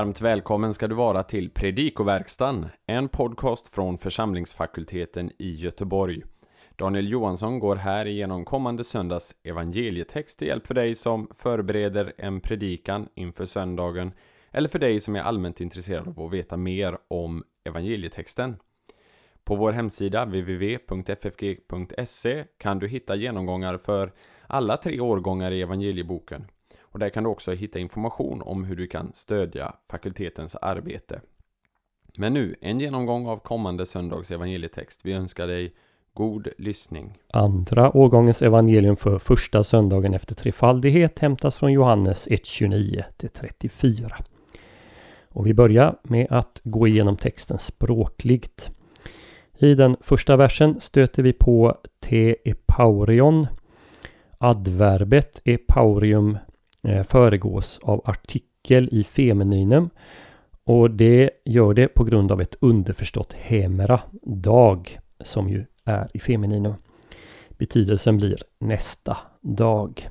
Varmt välkommen ska du vara till Predikoverkstan, en podcast från församlingsfakulteten i Göteborg. Daniel Johansson går här igenom kommande söndags evangelietext till hjälp för dig som förbereder en predikan inför söndagen eller för dig som är allmänt intresserad av att veta mer om evangelietexten. På vår hemsida www.ffg.se kan du hitta genomgångar för alla tre årgångar i evangelieboken. Och där kan du också hitta information om hur du kan stödja fakultetens arbete. Men nu, en genomgång av kommande söndags evangelietext. Vi önskar dig god lyssning. Andra årgångens evangelium för första söndagen efter trefaldighet hämtas från Johannes 1.29 34. Och vi börjar med att gå igenom texten språkligt. I den första versen stöter vi på te epaurion. Adverbet epaurium Eh, föregås av artikel i femininem och det gör det på grund av ett underförstått hemera, dag, som ju är i femininum. Betydelsen blir nästa dag.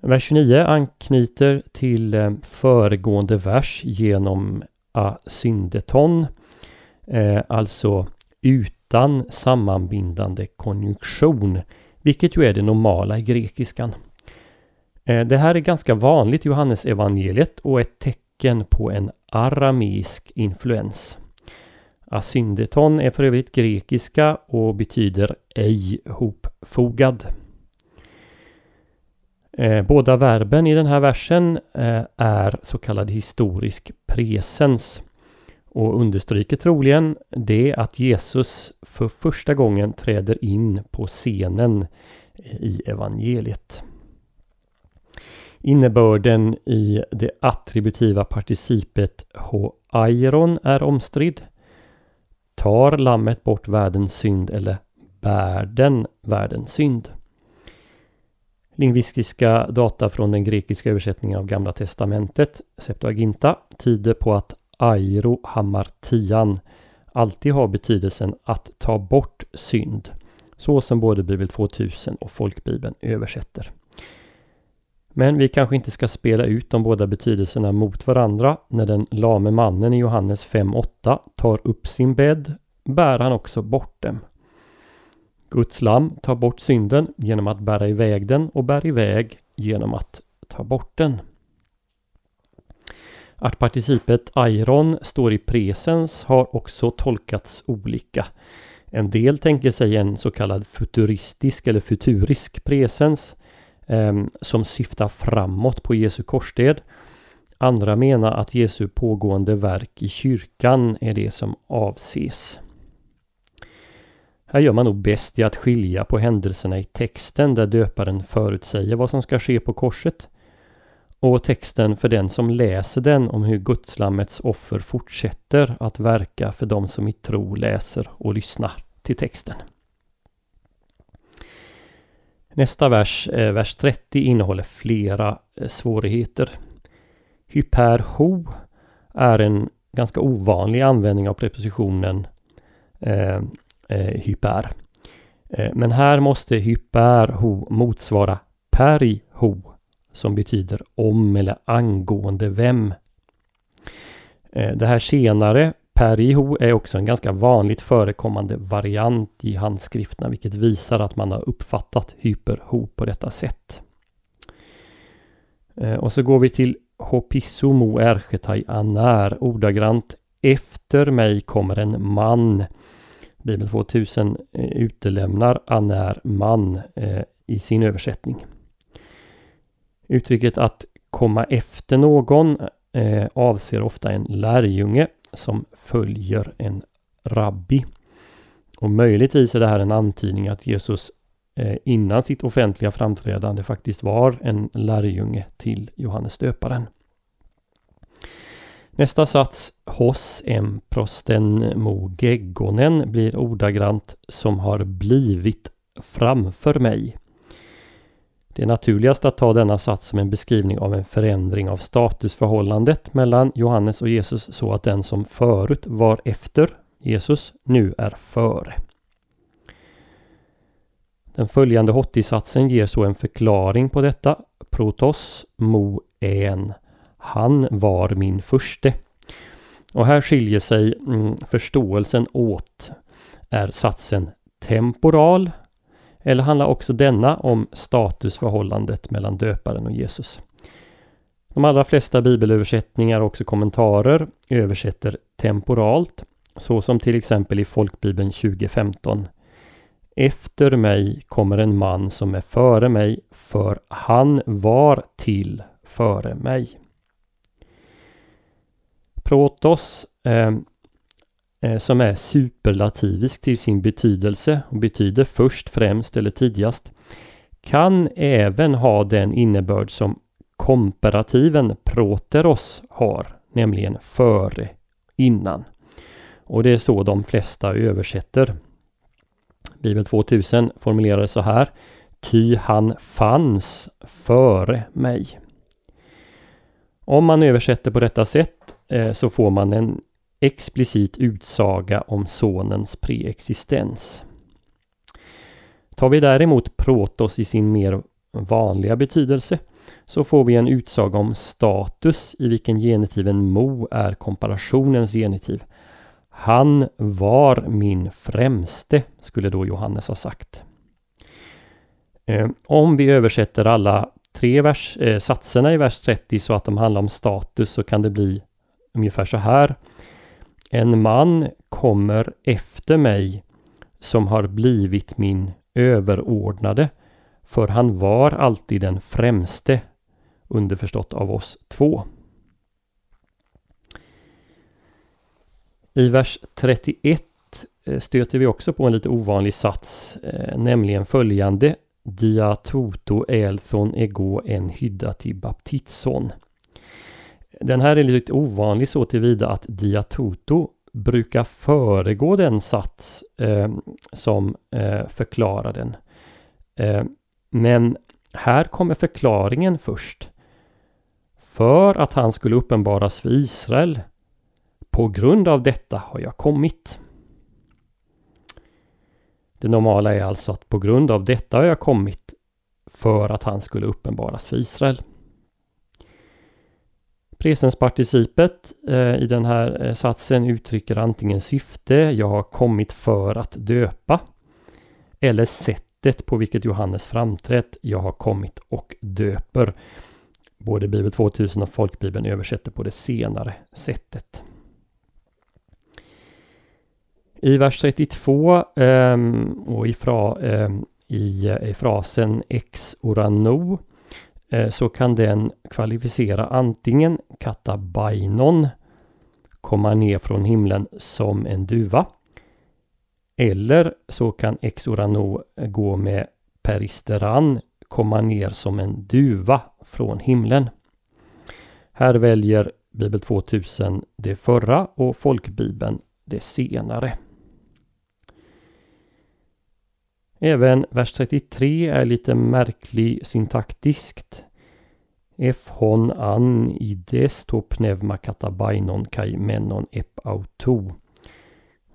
Vers 29 anknyter till eh, föregående vers genom asyndeton, eh, alltså utan sammanbindande konjunktion, vilket ju är det normala i grekiskan. Eh, det här är ganska vanligt i Johannesevangeliet och ett tecken på en arameisk influens. Asyndeton är för övrigt grekiska och betyder ej hopfogad. Eh, båda verben i den här versen eh, är så kallad historisk presens och understryker troligen det att Jesus för första gången träder in på scenen i evangeliet. Innebörden i det attributiva participet H-airon är omstridd. Tar lammet bort världens synd eller bär den världens synd? Lingvistiska data från den grekiska översättningen av Gamla Testamentet, Septuaginta, tyder på att airo hamartian alltid har betydelsen att ta bort synd. Så som både Bibel 2000 och Folkbibeln översätter. Men vi kanske inte ska spela ut de båda betydelserna mot varandra. När den lame mannen i Johannes 5.8 tar upp sin bädd bär han också bort dem. Guds lam tar bort synden genom att bära iväg den och bär iväg genom att ta bort den. Att participet airon står i presens har också tolkats olika. En del tänker sig en så kallad futuristisk eller futurisk presens Ehm, som syftar framåt på Jesu korsdöd. Andra menar att Jesu pågående verk i kyrkan är det som avses. Här gör man nog bäst i att skilja på händelserna i texten där döparen förutsäger vad som ska ske på korset och texten för den som läser den om hur Gudslammets offer fortsätter att verka för de som i tro läser och lyssnar till texten. Nästa vers, eh, vers 30, innehåller flera eh, svårigheter. Hyperho är en ganska ovanlig användning av prepositionen eh, eh hyper. Men här måste hyperho motsvara periho som betyder om eller angående vem. Det här senare Periho är också en ganska vanligt förekommande variant i handskrifterna vilket visar att man har uppfattat hyperho på detta sätt. Eh, och så går vi till Hopissumo erchetai anär ordagrant Efter mig kommer en man. Bibel 2000 eh, utelämnar anär man eh, i sin översättning. Uttrycket att komma efter någon avser ofta en lärjunge som följer en rabbi. Och möjligtvis är det här en antydning att Jesus eh, innan sitt offentliga framträdande faktiskt var en lärjunge till Johannes döparen. Nästa sats, hos en prosten mogeggonen, blir ordagrant som har blivit framför mig. Det är naturligast att ta denna sats som en beskrivning av en förändring av statusförhållandet mellan Johannes och Jesus så att den som förut var efter Jesus nu är före. Den följande hottisatsen ger så en förklaring på detta. Protos mo en Han var min förste. Och här skiljer sig mm, förståelsen åt. Är satsen temporal eller handlar också denna om statusförhållandet mellan döparen och Jesus? De allra flesta bibelöversättningar och också kommentarer översätter temporalt, så som till exempel i Folkbibeln 2015. Efter mig kommer en man som är före mig, för han var till före mig. Protos eh, Eh, som är superlativisk till sin betydelse och betyder först, främst eller tidigast kan även ha den innebörd som komparativen proteros har, nämligen före, innan. Och det är så de flesta översätter. Bibel 2000 formulerar det så här. Ty han fanns före mig. Om man översätter på detta sätt eh, så får man en explicit utsaga om sonens preexistens. Tar vi däremot protos i sin mer vanliga betydelse så får vi en utsaga om status i vilken genitiven mo är komparationens genitiv. Han var min främste, skulle då Johannes ha sagt. Eh, om vi översätter alla tre vers, eh, satserna i vers 30 så att de handlar om status så kan det bli ungefär så här. En man kommer efter mig som har blivit min överordnade, för han var alltid den främste, underförstått av oss två. I vers 31 eh, stöter vi också på en lite ovanlig sats, eh, nämligen följande Dia toto elthon ego en hydda till baptitson. Den här är lite ovanlig så tillvida att Diatoto brukar föregå den sats eh, som eh, förklarar den. Eh, men här kommer förklaringen först. För att han skulle uppenbaras för Israel. På grund av detta har jag kommit. Det normala är alltså att på grund av detta har jag kommit för att han skulle uppenbaras för Israel. Presensparticipet eh, i den här eh, satsen uttrycker antingen syfte, jag har kommit för att döpa, eller sättet på vilket Johannes framträtt, jag har kommit och döper. Både Bibel 2000 och Folkbibeln översätter på det senare sättet. I vers 32 eh, och i, fra, ehm, eh, i, i, frasen ex orano Eh, så kan den kvalificera antingen katabainon, komma ner från himlen som en duva. Eller så kan Exorano gå med peristeran, komma ner som en duva från himlen. Här väljer Bibel 2000 det förra och Folkbibeln det senare. Även vers 33 är lite märklig syntaktiskt. Efhon an ides to katabainon kai menon ep auto.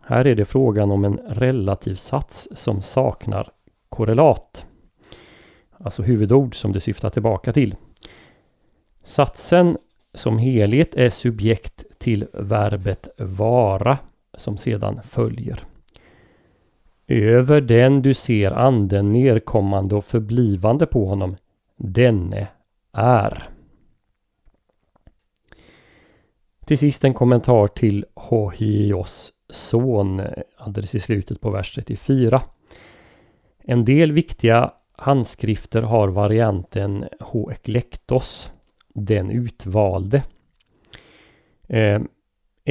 Här är det frågan om en relativ sats som saknar korrelat. Alltså huvudord som det syftar tillbaka till. Satsen som helhet är subjekt till verbet vara som sedan följer. Över den du ser anden nerkommande och förblivande på honom, denne är. Till sist en kommentar till Hohios son alldeles i slutet på vers 34. En del viktiga handskrifter har varianten Hoeklektos, den utvalde. Eh,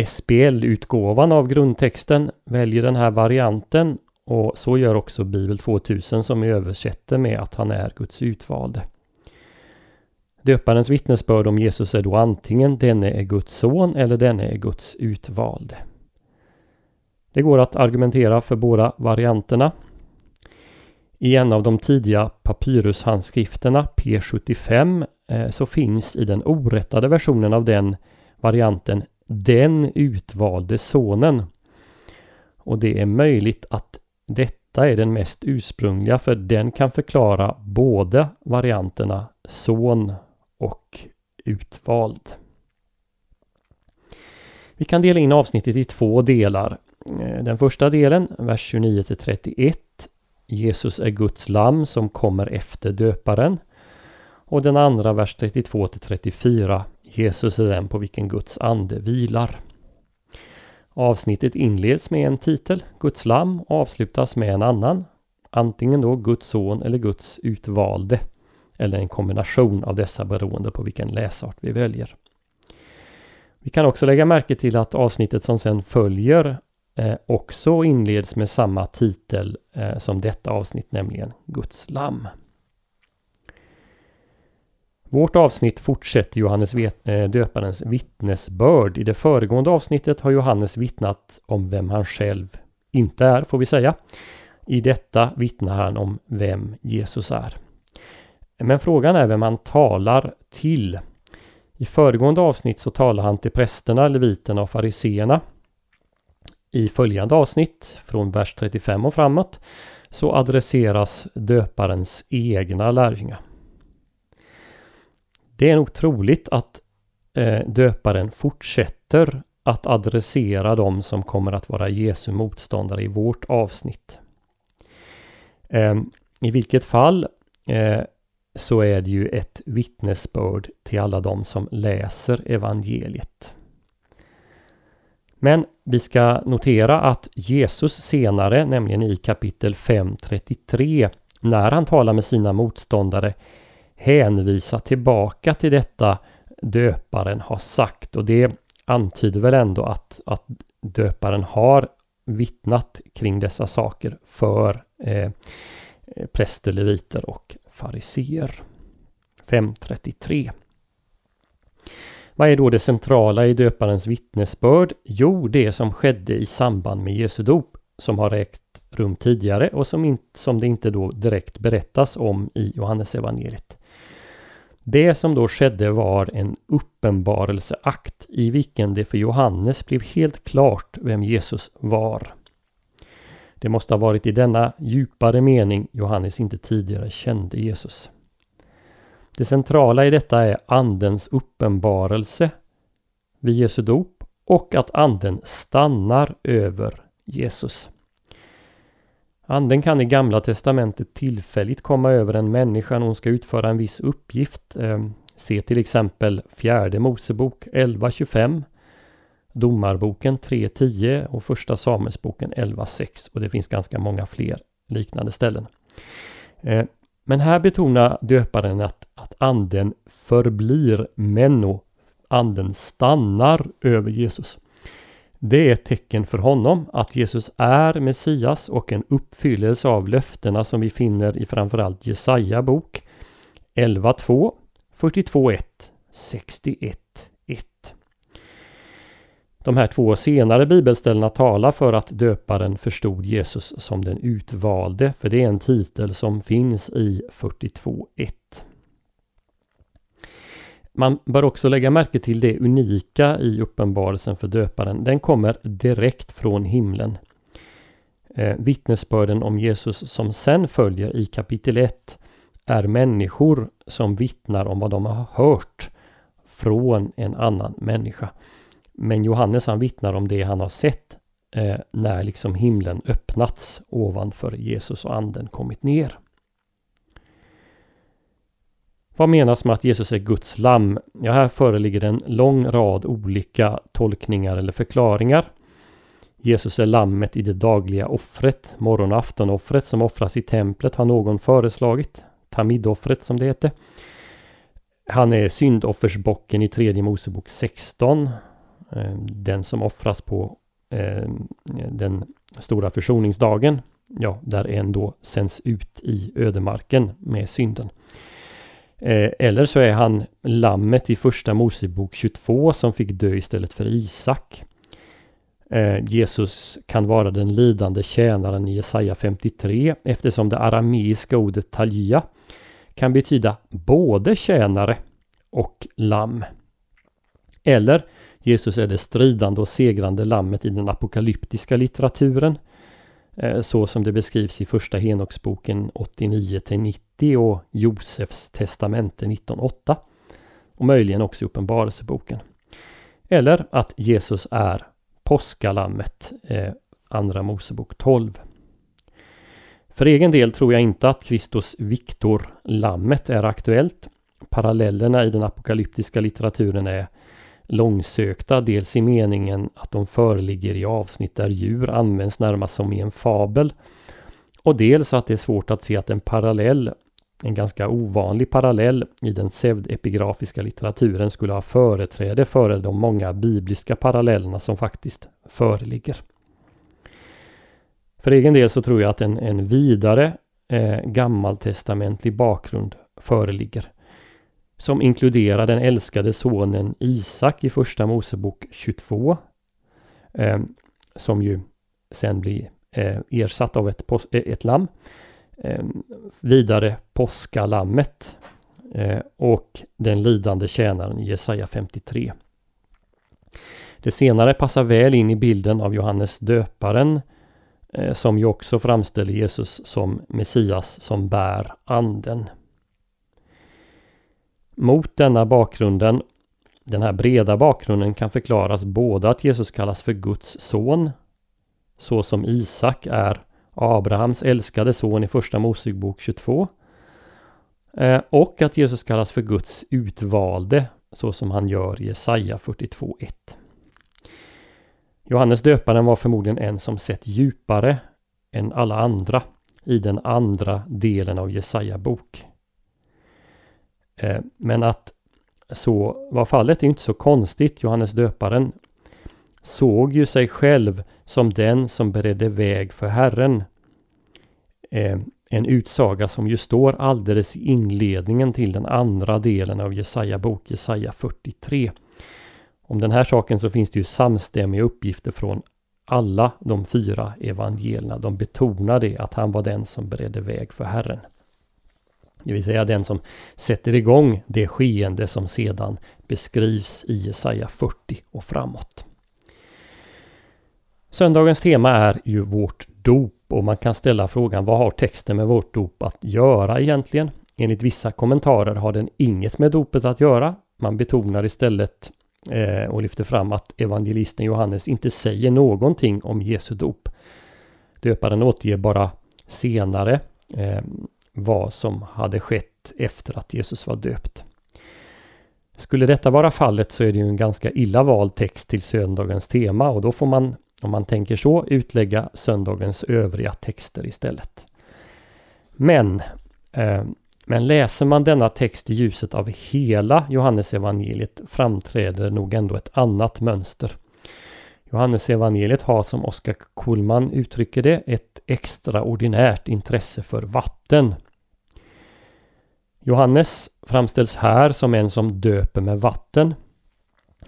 SBL-utgåvan av grundtexten väljer den här varianten och så gör också Bibel 2000 som översätter med att han är Guds utvalde. Döparens vittnesbörd om Jesus är då antingen denne är Guds son eller denne är Guds utvalde. Det går att argumentera för båda varianterna. I en av de tidiga papyrushandskrifterna P75 eh, så finns i den orättade versionen av den varianten den utvalde sonen. Och det är möjligt att detta är den mest ursprungliga för den kan förklara både varianterna son och utvald. Vi kan dela in avsnittet i två delar. Eh, den första delen, vers 29 till 31. Jesus är Guds lamm som kommer efter döparen. Och den andra, vers 32 till 34. Jesus är den på vilken Guds ande vilar. Avsnittet inleds med en titel, Guds lamm, och avslutas med en annan. Antingen då Guds son eller Guds utvalde. Eller en kombination av dessa beroende på vilken läsart vi väljer. Vi kan också lägga märke till att avsnittet som sen följer eh, också inleds med samma titel eh, som detta avsnitt, nämligen Guds lamm. Vårt avsnitt fortsätter Johannes eh, döparens vittnesbörd. I det föregående avsnittet har Johannes vittnat om vem han själv inte är, får vi säga. I detta vittnar han om vem Jesus är. Men frågan är vem han talar till. I föregående avsnitt så talar han till prästerna, leviterna och fariseerna. I följande avsnitt, från vers 35 och framåt, så adresseras döparens egna lärjungar. Det är nog troligt att eh, döparen fortsätter att adressera de som kommer att vara Jesu motståndare i vårt avsnitt. Eh, I vilket fall eh, så är det ju ett vittnesbörd till alla de som läser evangeliet. Men vi ska notera att Jesus senare, nämligen i kapitel 5.33, när han talar med sina motståndare, hänvisa tillbaka till detta döparen har sagt. Och det antyder väl ändå att, att döparen har vittnat kring dessa saker för eh, präster, leviter och fariseer. 5.33 Vad är då det centrala i döparens vittnesbörd? Jo, det som skedde i samband med Jesu dop som har ägt rum tidigare och som, inte, som det inte då direkt berättas om i Johannesevangeliet. Det som då skedde var en uppenbarelseakt i vilken det för Johannes blev helt klart vem Jesus var. Det måste ha varit i denna djupare mening Johannes inte tidigare kände Jesus. Det centrala i detta är Andens uppenbarelse vid Jesu dop och att Anden stannar över Jesus. Anden kan i Gamla Testamentet tillfälligt komma över en människa när hon ska utföra en viss uppgift. Ehm, se till exempel fjärde Mosebok 11.25 Domarboken 3.10 och Första Samuelsboken 11.6 och det finns ganska många fler liknande ställen. Ehm, men här betonar döparen att, att anden förblir menno. Anden stannar över Jesus. Det är ett tecken för honom att Jesus är Messias och en uppfyllelse av löftena som vi finner i framförallt Jesaja bok 11.2, 42.1, 61.1. De här två senare bibelställena talar för att döparen förstod Jesus som den utvalde, för det är en titel som finns i 42.1. Man bör också lägga märke till det unika i uppenbarelsen för döparen. Den kommer direkt från himlen. Eh, vittnesbörden om Jesus som sen följer i kapitel 1 är människor som vittnar om vad de har hört från en annan människa. Men Johannes han vittnar om det han har sett eh, när liksom himlen öppnats ovanför Jesus och anden kommit ner. Vad menas med att Jesus är Guds lamm? Ja, här föreligger en lång rad olika tolkningar eller förklaringar. Jesus är lammet i det dagliga offret, morgon och aftonoffret som offras i templet har någon föreslagit. Tamidoffret som det heter. Han är syndoffersbocken i tredje Mosebok 16. Eh, den som offras på eh, den stora försoningsdagen. Ja, där en då sänds ut i ödemarken med synden. Eh, eller så är han lammet i första Mosebok 22 som fick dö istället för Isak. Eh, Jesus kan vara den lidande tjänaren i Jesaja 53 eftersom det arameiska ordet talja kan betyda både tjänare och lamm. Eller Jesus är det stridande och segrande lammet i den apokalyptiska litteraturen. Eh, så som det beskrivs i första Henoksboken 89-90 och Josefs testamente 19.8. Och möjligen också i Uppenbarelseboken. Eller att Jesus är påskalammet, eh, Andra Mosebok 12. För egen del tror jag inte att Kristus Viktor, lammet, är aktuellt. Parallellerna i den apokalyptiska litteraturen är långsökta, dels i meningen att de föreligger i avsnitt där djur används närmast som i en fabel. Och dels att det är svårt att se att en parallell, en ganska ovanlig parallell i den pseudepigrafiska litteraturen skulle ha företräde före de många bibliska parallellerna som faktiskt föreligger. För egen del så tror jag att en, en vidare eh, gammaltestamentlig bakgrund föreligger. Som inkluderar den älskade sonen Isak i första Mosebok 22. Eh, som ju sen blir eh, ersatt av ett, eh, ett lamm. Eh, vidare påskalammet eh, och den lidande tjänaren Jesaja 53. Det senare passar väl in i bilden av Johannes döparen Eh, som ju också framställer Jesus som Messias som bär anden. Mot denna bakgrunden, den här breda bakgrunden kan förklaras både att Jesus kallas för Guds son, så som Isak är Abrahams älskade son i första Mosebok 22, eh, och att Jesus kallas för Guds utvalde, så som han gör i Jesaja 42.1. Johannes döparen var förmodligen en som sett djupare än alla andra i den andra delen av Jesaja bok. Eh, men att så var fallet är inte så konstigt. Johannes döparen såg ju sig själv som den som beredde väg för Herren. Eh, en utsaga som ju står alldeles i inledningen till den andra delen av Jesaja bok, Jesaja 43. Om den här saken så finns det ju samstämmiga uppgifter från alla de fyra evangelierna. De betonar det att han var den som beredde väg för Herren. Det vill säga den som sätter igång det skeende som sedan beskrivs i Jesaja 40 och framåt. Söndagens tema är ju vårt dop och man kan ställa frågan vad har texten med vårt dop att göra egentligen? Enligt vissa kommentarer har den inget med dopet att göra. Man betonar istället eh, och lyfter fram att evangelisten Johannes inte säger någonting om Jesu dop. Döparen återger bara senare eh, vad som hade skett efter att Jesus var döpt. Skulle detta vara fallet så är det ju en ganska illa vald text till söndagens tema och då får man, om man tänker så, utlägga söndagens övriga texter istället. Men eh, men läser man denna text i ljuset av hela Johannesevangeliet framträder nog ändå ett annat mönster. Johannesevangeliet har som Oskar Kullman uttrycker det ett extraordinärt intresse för vatten. Johannes framställs här som en som döper med vatten.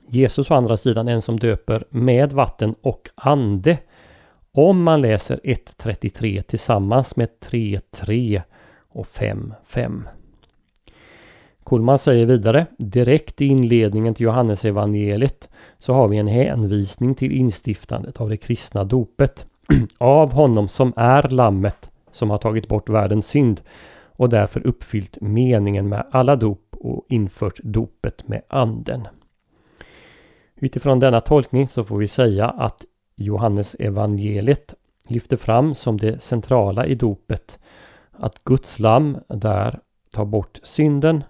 Jesus å andra sidan en som döper med vatten och ande. Om man läser 1.33 tillsammans med 3.3 och 5.5. Kullman säger vidare, direkt i inledningen till Johannesevangeliet så har vi en hänvisning till instiftandet av det kristna dopet av honom som är lammet som har tagit bort världens synd och därför uppfyllt meningen med alla dop och infört dopet med anden. Utifrån denna tolkning så får vi säga att Johannes evangeliet lyfter fram som det centrala i dopet att Guds lamm där tar bort synden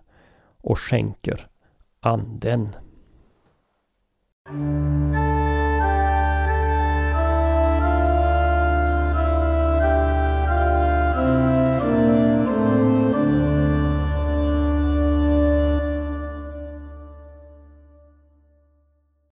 och skänker anden. Thank you.